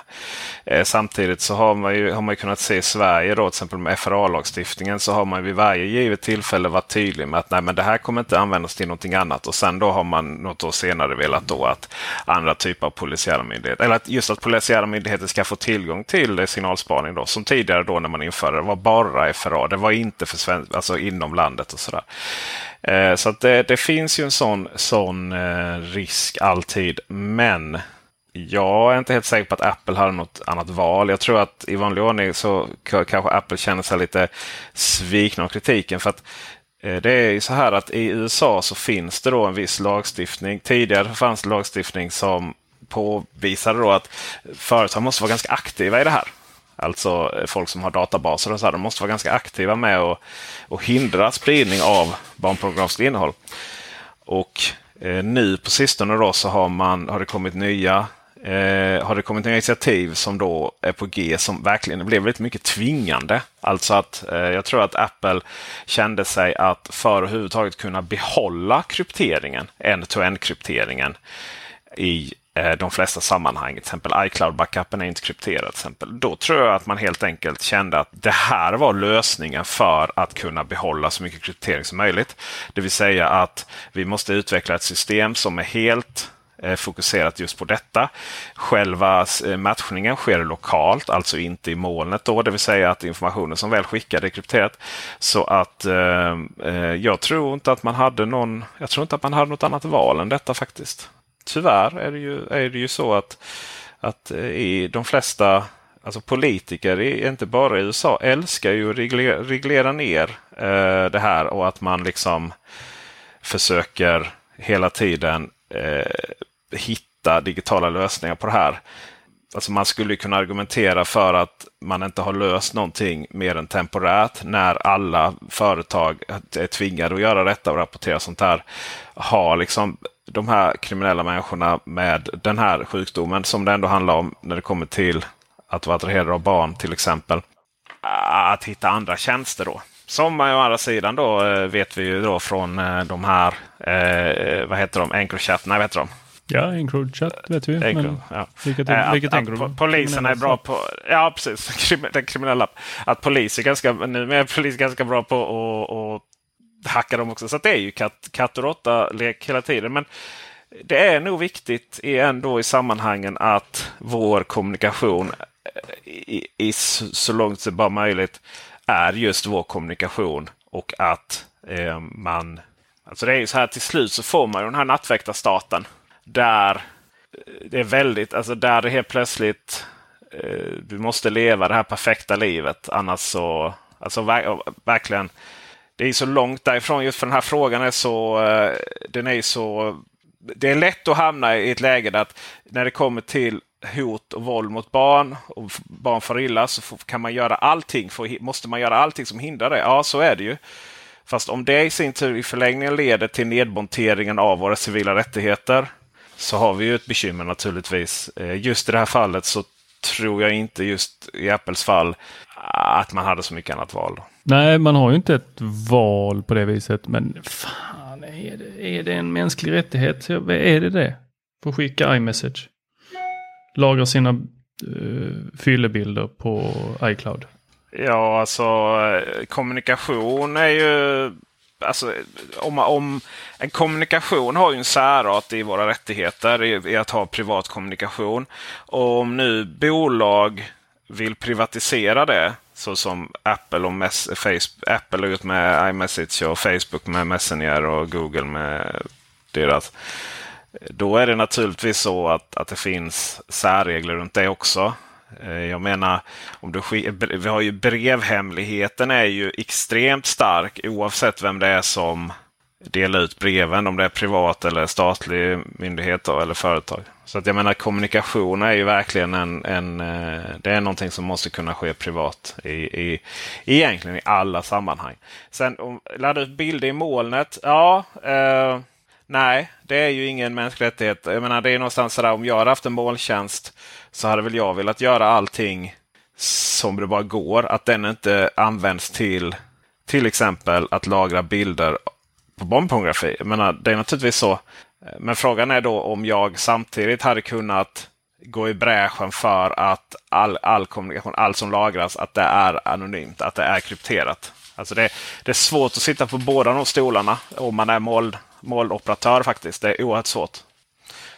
Speaker 1: Eh, samtidigt så har man, ju, har man kunnat se i Sverige då, till exempel med FRA-lagstiftningen, så har man vid varje givet tillfälle varit tydlig med att nej, men det här kommer inte användas till någonting annat. Och sen då har man något år senare velat då att andra typer av polisiära myndigheter, eller att just att polisiära myndigheter ska få tillgång till eh, signalspaning då, som tidigare då när man införde det var bara FRA. Det var inte för svensk, alltså inom landet och sådär. Eh, så det, det, finns ju en sån, sån eh, risk alltid. Men jag är inte helt säker på att Apple har något annat val. Jag tror att i vanlig ordning så kanske Apple känner sig lite svikna av kritiken. För att eh, det är ju så här att i USA så finns det då en viss lagstiftning. Tidigare fanns det lagstiftning som påvisade då att företag måste vara ganska aktiva i det här. Alltså folk som har databaser och så här, de måste vara ganska aktiva med att och hindra spridning av barnpornografiskt innehåll. Och eh, nu på sistone då så har, man, har det kommit nya eh, har det kommit nya initiativ som då är på G som verkligen blev väldigt mycket tvingande. Alltså att eh, jag tror att Apple kände sig att för att överhuvudtaget kunna behålla krypteringen, end-to-end-krypteringen i Eh, de flesta sammanhang. Till exempel iCloud-backupen är inte krypterad. Till exempel. Då tror jag att man helt enkelt kände att det här var lösningen för att kunna behålla så mycket kryptering som möjligt. Det vill säga att vi måste utveckla ett system som är helt eh, fokuserat just på detta. Själva eh, matchningen sker lokalt, alltså inte i molnet. Då, det vill säga att informationen som väl skickad är krypterad. Så att eh, jag tror inte att man hade någon. Jag tror inte att man hade något annat val än detta faktiskt tyvärr är det ju, är det ju så att, att eh, i de flesta alltså politiker, inte bara i USA, älskar ju att reglera, reglera ner eh, det här och att man liksom försöker hela tiden eh, hitta digitala lösningar på det här. Alltså man skulle kunna argumentera för att man inte har löst någonting mer än temporärt när alla företag är tvingade att göra detta och rapportera sånt här. Har liksom de här kriminella människorna med den här sjukdomen som det ändå handlar om när det kommer till att vara attraherade av barn till exempel. Att hitta andra tjänster då. Som å andra sidan då eh, vet vi ju då från eh, de här, eh, vad heter de, Encrochat, nej vad heter de?
Speaker 2: Ja, Encrochat vet vi.
Speaker 1: Men ja.
Speaker 2: Vilket, äh, vilket
Speaker 1: att, att polisen är bra på, ja precis, den kriminella. Att polis är ganska, nu är polis ganska bra på att hackar de också. Så det är ju katt, katt och råtta-lek hela tiden. Men det är nog viktigt ändå i sammanhangen att vår kommunikation eh, i, i så långt det bara möjligt är just vår kommunikation. Och att eh, man... Alltså det är ju så här till slut så får man ju den här nattväktarstaten. Där eh, det är väldigt, alltså där det helt plötsligt eh, du måste leva det här perfekta livet. Annars så, alltså verkligen det är så långt därifrån just för den här frågan är så, eh, den är så det är lätt att hamna i ett läge där att när det kommer till hot och våld mot barn och barn far illa så kan man göra allting. För, måste man göra allting som hindrar det? Ja, så är det ju. Fast om det i sin tur i förlängningen leder till nedmonteringen av våra civila rättigheter så har vi ju ett bekymmer naturligtvis. Eh, just i det här fallet så tror jag inte just i Apples fall att man hade så mycket annat val.
Speaker 2: Nej, man har ju inte ett val på det viset. Men fan, är det, är det en mänsklig rättighet? Är det det? Få skicka iMessage. Lagra sina uh, fyllebilder på iCloud.
Speaker 1: Ja, alltså eh, kommunikation är ju... Alltså, om, om, en kommunikation har ju en särart i våra rättigheter i, i att ha privat kommunikation. Och om nu bolag vill privatisera det så som Apple och Mess, Facebook, Apple ut med iMessage och Facebook med Messenger och Google med deras. Då är det naturligtvis så att, att det finns särregler runt det också. Eh, jag menar, om du, vi har ju brevhemligheten är ju extremt stark oavsett vem det är som Dela ut breven. Om det är privat eller statlig myndighet eller företag. Så att jag menar kommunikation är ju verkligen en, en eh, det är någonting som måste kunna ske privat i, i, egentligen i alla sammanhang. Sen om, ladda ut bilder i molnet. Ja, eh, nej, det är ju ingen mänsklig rättighet. Jag menar, det är någonstans sådär om jag hade haft en molntjänst så hade väl jag velat göra allting som det bara går. Att den inte används till till exempel att lagra bilder på barnpornografi. Jag menar, det är naturligtvis så. Eh, men frågan är då om jag samtidigt hade kunnat gå i bräschen för att all, all kommunikation, allt som lagras, att det är anonymt, att det är krypterat. Alltså det, det är svårt att sitta på båda de stolarna om man är mål, måloperatör faktiskt. Det är oerhört svårt.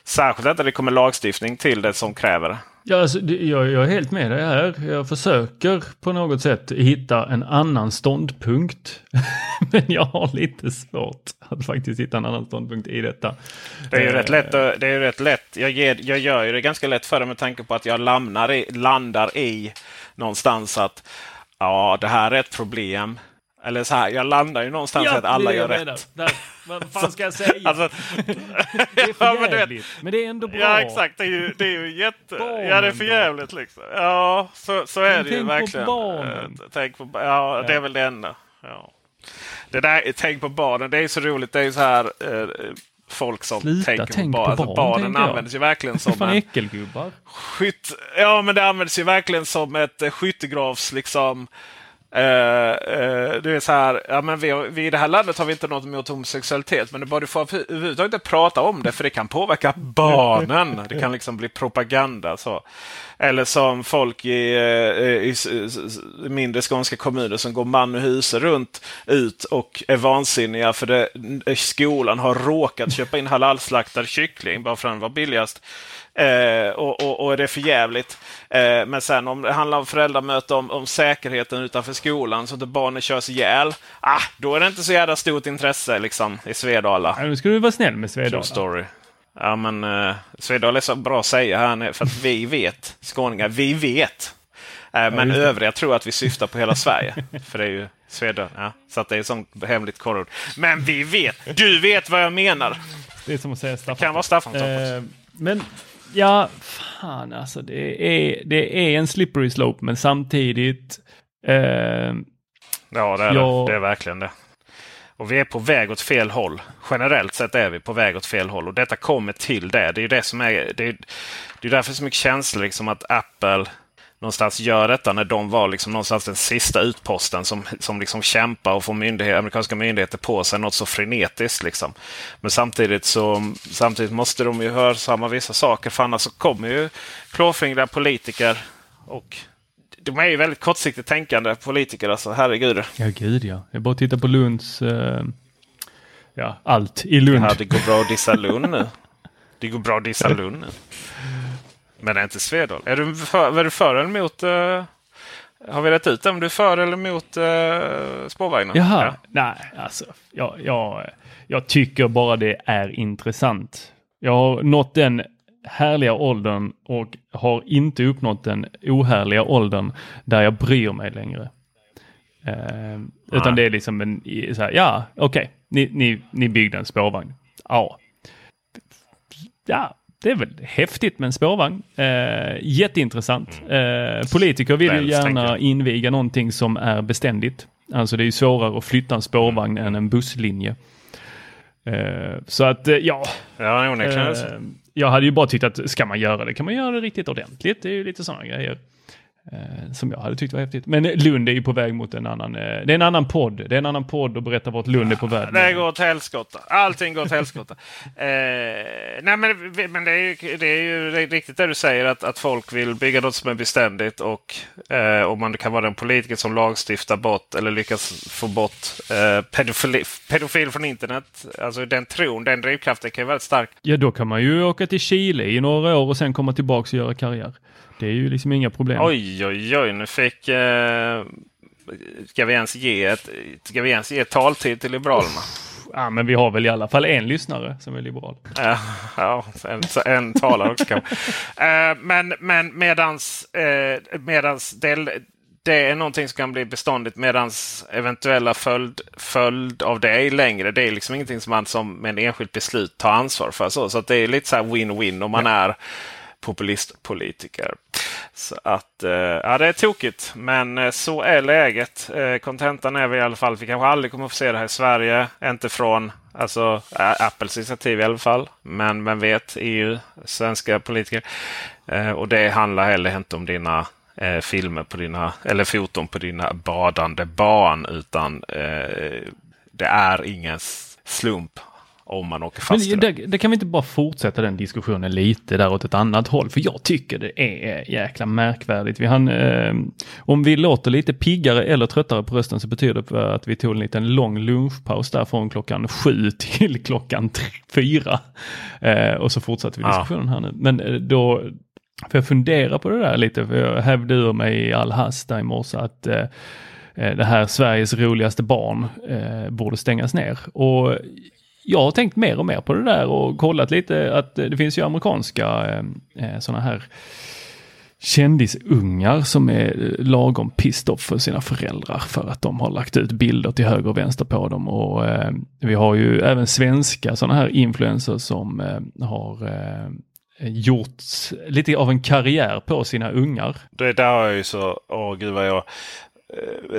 Speaker 1: Särskilt när det kommer lagstiftning till det som kräver det.
Speaker 2: Ja, alltså, jag, jag är helt med dig här. Jag försöker på något sätt hitta en annan ståndpunkt. Men jag har lite svårt att faktiskt hitta en annan ståndpunkt i detta.
Speaker 1: Det är ju rätt lätt. Det är rätt lätt. Jag, ger, jag gör ju det ganska lätt för det med tanke på att jag landar i, landar i någonstans att ja, det här är ett problem. Eller så här, jag landar ju någonstans ja, att alla gör rätt.
Speaker 2: Där. Vad fan ska jag säga? Alltså, det är för ja, men, jävligt, men det är ändå bra.
Speaker 1: Ja exakt, det är ju, det är ju jätte... ja det är för jävligt liksom. Ja, så, så är men det ju verkligen. På. Eh, tänk på barnen. Ja, det är väl det enda. Ja. Det där, tänk på barnen, det är så roligt. Det är ju så här eh, folk som
Speaker 2: Sluta,
Speaker 1: tänker
Speaker 2: tänk
Speaker 1: på, barn.
Speaker 2: på
Speaker 1: barn. Alltså, barnen används ju verkligen som
Speaker 2: en... äckelgubbar.
Speaker 1: Skytt, ja, men det används ju verkligen som ett skyttegravs liksom Uh, uh, det är så här, ja, men vi, vi, i det här landet har vi inte något emot homosexualitet, men det bara du får överhuvudtaget inte prata om det, för det kan påverka barnen. Det kan liksom bli propaganda. Så. Eller som folk i, uh, i, i mindre skånska kommuner som går man och hus runt ut och är vansinniga för det, skolan har råkat köpa in halalslaktad kyckling bara för att den var billigast. Eh, och, och, och, det är för jävligt. Eh, men sen om det handlar om föräldramöte om, om säkerheten utanför skolan så att barnen körs ihjäl. Ah, då är det inte så jävla stort intresse liksom, i Svedala.
Speaker 2: Ja, nu ska du vara snäll med Svedala.
Speaker 1: story. Ja, men eh, Svedala är så bra att säga här för att vi vet, skåningar, vi vet. Eh, men ja, övriga tror att vi syftar på hela Sverige. för det är ju Svedala. Ja, så att det är sånt hemligt korrord. Men vi vet! Du vet vad jag menar!
Speaker 2: Det är som att säga Staffan.
Speaker 1: Det kan vara Staffan.
Speaker 2: Eh, men Ja, fan alltså. Det är, det är en slippery slope, men samtidigt. Eh,
Speaker 1: ja, det är jag... det. Det är verkligen det. Och vi är på väg åt fel håll. Generellt sett är vi på väg åt fel håll. Och detta kommer till det. Det är ju det som är... Det är, det är därför så mycket känslor liksom att Apple någonstans gör detta när de var liksom någonstans den sista utposten som, som liksom kämpar och får myndighet, amerikanska myndigheter på sig något så frenetiskt. Liksom. Men samtidigt så samtidigt måste de ju hörsamma vissa saker för annars så kommer ju klåfingriga politiker och de är ju väldigt kortsiktigt tänkande politiker. Alltså, herregud.
Speaker 2: Ja, gud ja. Jag bara tittar på Lunds... Uh, ja, allt i Lund.
Speaker 1: Ja, det går bra att dissa Lund nu. Det går bra att dissa Lund nu. Men det är inte Svedal. Är du för, är du för eller emot? Uh, har vi rätt ut om du är för eller emot uh, spårvagnar?
Speaker 2: Jaha, ja. nej, alltså jag, jag, jag tycker bara det är intressant. Jag har nått den härliga åldern och har inte uppnått den ohärliga åldern där jag bryr mig längre. Uh, utan det är liksom en, så här, ja okej, okay. ni, ni, ni byggde en spårvagn. Ja. Ja, det är väl häftigt med en spårvagn. Eh, jätteintressant. Mm. Eh, politiker vill ju gärna inviga någonting som är beständigt. Alltså det är ju svårare att flytta en spårvagn mm. än en busslinje. Eh, så att eh, ja.
Speaker 1: Ja,
Speaker 2: eh, jag hade ju bara tyckt att ska man göra det kan man göra det riktigt ordentligt. Det är ju lite sådana grejer. Eh, som jag hade tyckt var häftigt. Men Lund är ju på väg mot en annan, eh, det är en annan podd. Det är en annan podd och berätta vart Lund är på väg.
Speaker 1: Det går åt helskotta. Allting går åt helskotta. eh, nej men, men det är ju, det är ju riktigt det du säger att, att folk vill bygga något som är beständigt och eh, om man kan vara den politiker som lagstiftar bort eller lyckas få bort eh, pedofili, pedofil från internet. Alltså den tron, den drivkraften kan ju vara väldigt stark.
Speaker 2: Ja då kan man ju åka till Chile i några år och sen komma tillbaka och göra karriär. Det är ju liksom inga problem.
Speaker 1: Oj, oj, oj. Nu fick... Eh, ska, vi ens ge ett, ska vi ens ge taltid till Liberalerna?
Speaker 2: Ja, men vi har väl i alla fall en lyssnare som är liberal.
Speaker 1: ja, en, en talare också kanske. Eh, men men medans, eh, medans det, det är någonting som kan bli beståndigt medans eventuella följd, följd av det är längre. Det är liksom ingenting som man som med en enskilt beslut tar ansvar för. Så, så det är lite så win-win om man är populistpolitiker. Så att eh, ja, det är tokigt. Men eh, så är läget. Eh, kontentan är vi i alla fall vi kanske aldrig kommer att få se det här i Sverige. Inte från alltså, Apples initiativ i alla fall. Men vem vet, EU, svenska politiker. Och det handlar heller inte om dina eh, filmer på dina, eller foton på dina badande barn. Utan eh, det är ingen slump om man åker fast
Speaker 2: Men det, det, kan vi inte bara fortsätta den diskussionen lite där åt ett annat håll? För jag tycker det är jäkla märkvärdigt. Vi hann, eh, om vi låter lite piggare eller tröttare på rösten så betyder det att vi tog en liten lång lunchpaus där från klockan sju till klockan fyra. Eh, och så fortsatte vi diskussionen här nu. Men eh, då får jag fundera på det där lite, för jag hävde ur mig i all hast där i morse att eh, eh, det här Sveriges roligaste barn eh, borde stängas ner. Och jag har tänkt mer och mer på det där och kollat lite att det finns ju amerikanska eh, eh sådana här kändisungar som är lagom pissed off för sina föräldrar för att de har lagt ut bilder till höger och vänster på dem. Och eh, vi har ju även svenska sådana här influencers som eh, har eh, gjort lite av en karriär på sina ungar.
Speaker 1: Det där är ju så, åh gud vad jag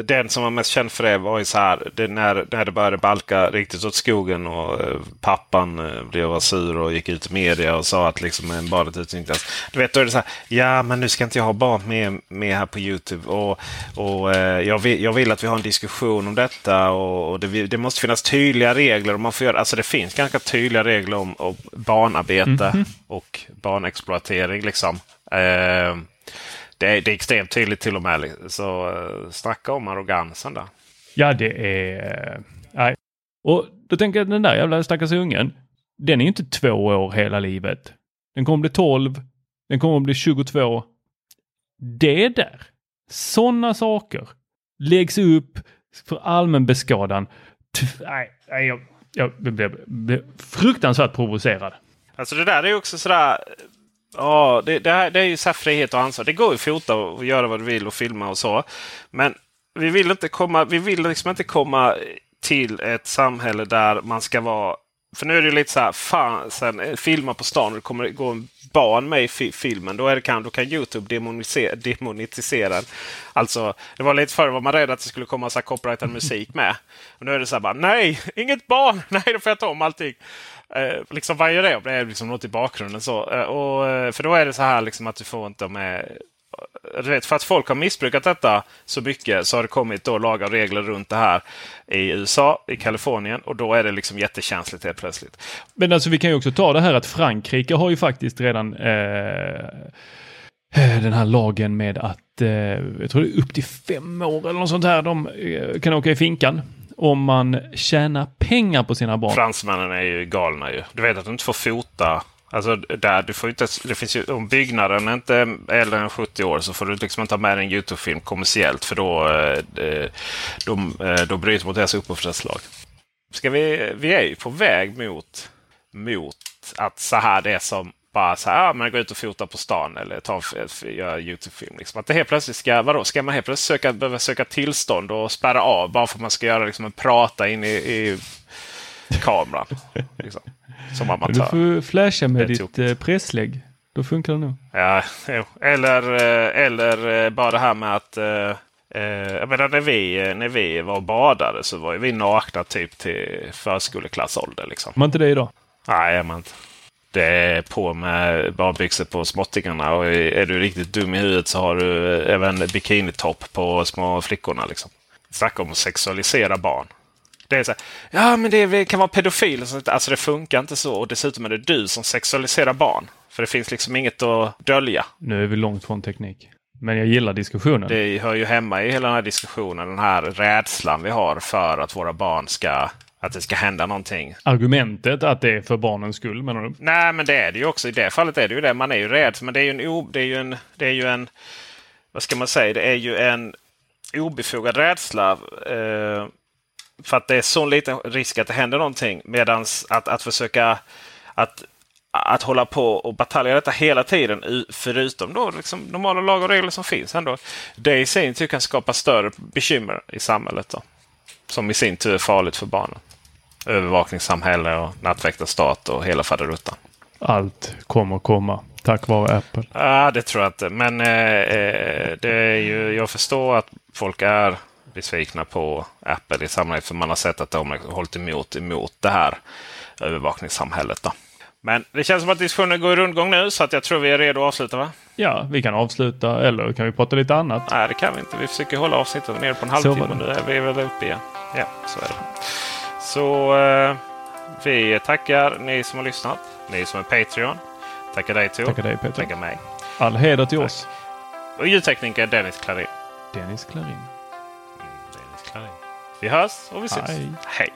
Speaker 1: den som var mest känd för det var ju så här. Det när, när det började balka riktigt åt skogen och eh, pappan eh, blev sur och gick ut i media och sa att liksom badet utnyttjas. Du vet, då är det så här. Ja, men nu ska inte jag ha barn med, med här på Youtube. Och, och eh, jag, vill, jag vill att vi har en diskussion om detta. Och, och det, det, måste finnas tydliga regler. Och man får göra, alltså det finns ganska tydliga regler om, om barnarbete mm -hmm. och barnexploatering. Liksom. Eh, det är, det är extremt tydligt till och med. Så uh, snacka om arrogansen där.
Speaker 2: Ja, det är... Eh, nej. Och då tänker jag den där jävla stackars ungen. Den är inte två år hela livet. Den kommer bli 12. Den kommer bli 22. Det där. Sådana saker läggs upp för allmän beskadan. Nej, nej jag, jag blev, blev fruktansvärt provocerad.
Speaker 1: Alltså det där är också sådär Ja, det, det, här, det är ju så frihet och ansvar. Det går ju att fota och göra vad du vill och filma och så. Men vi vill inte komma, vi vill liksom inte komma till ett samhälle där man ska vara... För nu är det lite så här, fan, sen, eh, filma på stan och det kommer gå en barn med i fi filmen. Då, är det, kan, då kan Youtube demonisera, demonetisera den. Alltså, det var lite förr var man rädd att det skulle komma så här copyrightad musik med. Och nu är det så här bara, nej, inget barn! Nej, då får jag ta om allting. Eh, liksom vad gör det? Det är liksom något i bakgrunden. Så. Eh, och, eh, för då är det så här liksom att du får inte med eh, du vet, för att folk har missbrukat detta så mycket så har det kommit då lagar och regler runt det här i USA, i Kalifornien och då är det liksom jättekänsligt helt plötsligt.
Speaker 2: Men alltså vi kan ju också ta det här att Frankrike har ju faktiskt redan eh, eh den här lagen med att eh, jag tror det är upp till fem år eller något sånt här de eh, kan åka i finkan om man tjänar pengar på sina barn.
Speaker 1: Fransmännen är ju galna ju. Du vet att du inte får fota Alltså där, du får inte, det finns ju, om byggnaden är inte är äldre än 70 år så får du liksom inte ha med en Youtube-film kommersiellt för då, eh, eh, de, de, eh, då bryter mot deras upphovsrättslag. Ska vi, vi är ju på väg mot, mot att så här det är som bara så här, ja, man går ut och fotar på stan eller tar, gör Youtube-film. Liksom. Att det helt plötsligt ska, vadå, ska man helt plötsligt söka, behöva söka tillstånd och spärra av bara för att man ska göra liksom, en prata in i, i kameran? Liksom, som amatör.
Speaker 2: Du får flasha med ditt tokigt. Eh, presslägg. Då funkar det nog.
Speaker 1: Ja, eller, eh, eller eh, bara det här med att jag menar, när, vi, när vi var badare så var vi nakna typ till förskoleklassålder. Liksom.
Speaker 2: Var inte det idag?
Speaker 1: Nej, är man inte. Det är på med badbyxor på småttingarna. Och är du riktigt dum i huvudet så har du även bikinitopp på små flickorna. Liksom. Snacka om att sexualisera barn. Det är så här, ja men det kan vara pedofil. Alltså det funkar inte så. Och dessutom är det du som sexualiserar barn. För det finns liksom inget att dölja.
Speaker 2: Nu är vi långt från teknik. Men jag gillar diskussionen.
Speaker 1: Det hör ju hemma i hela den här diskussionen. Den här rädslan vi har för att våra barn ska att det ska hända någonting.
Speaker 2: Argumentet att det är för barnens skull menar du?
Speaker 1: Nej, men det är det ju också. I det fallet är det ju det. Man är ju rädd. Men det är ju en, det är ju en, det är ju en vad ska man säga? Det är ju en obefogad rädsla. Eh, för att det är så liten risk att det händer någonting. Medan att, att försöka att, att hålla på och batalja detta hela tiden, förutom då liksom normala lagar och regler som finns, ändå, det i sin tur kan skapa större bekymmer i samhället. Då, som i sin tur är farligt för barnen. Övervakningssamhälle och nattväktarstat och hela faderuttan.
Speaker 2: Allt kommer komma tack vare Apple.
Speaker 1: Ja, det tror jag inte. Men eh, eh, det är ju, jag förstår att folk är besvikna på Apple i sammanhanget. För man har sett att de har hållit emot, emot det här övervakningssamhället. Då. Men det känns som att diskussionen går i rundgång nu så att jag tror vi är redo att avsluta va?
Speaker 2: Ja, vi kan avsluta eller kan vi prata lite annat?
Speaker 1: Nej, det kan vi inte. Vi försöker hålla avsnittet nere på en halvtimme. Nu är vi väl uppe igen. Ja, så är det. Så eh, vi tackar ni som har lyssnat. Ni som är Patreon. Tackar dig Tor.
Speaker 2: Tackar dig Peter.
Speaker 1: Tackar mig.
Speaker 2: All heder till Tack. oss.
Speaker 1: Och ljudtekniker Dennis Klarin.
Speaker 2: Dennis Klarin.
Speaker 1: Mm, Dennis Klarin. Vi hörs och vi ses.
Speaker 2: Hej.
Speaker 1: Hej.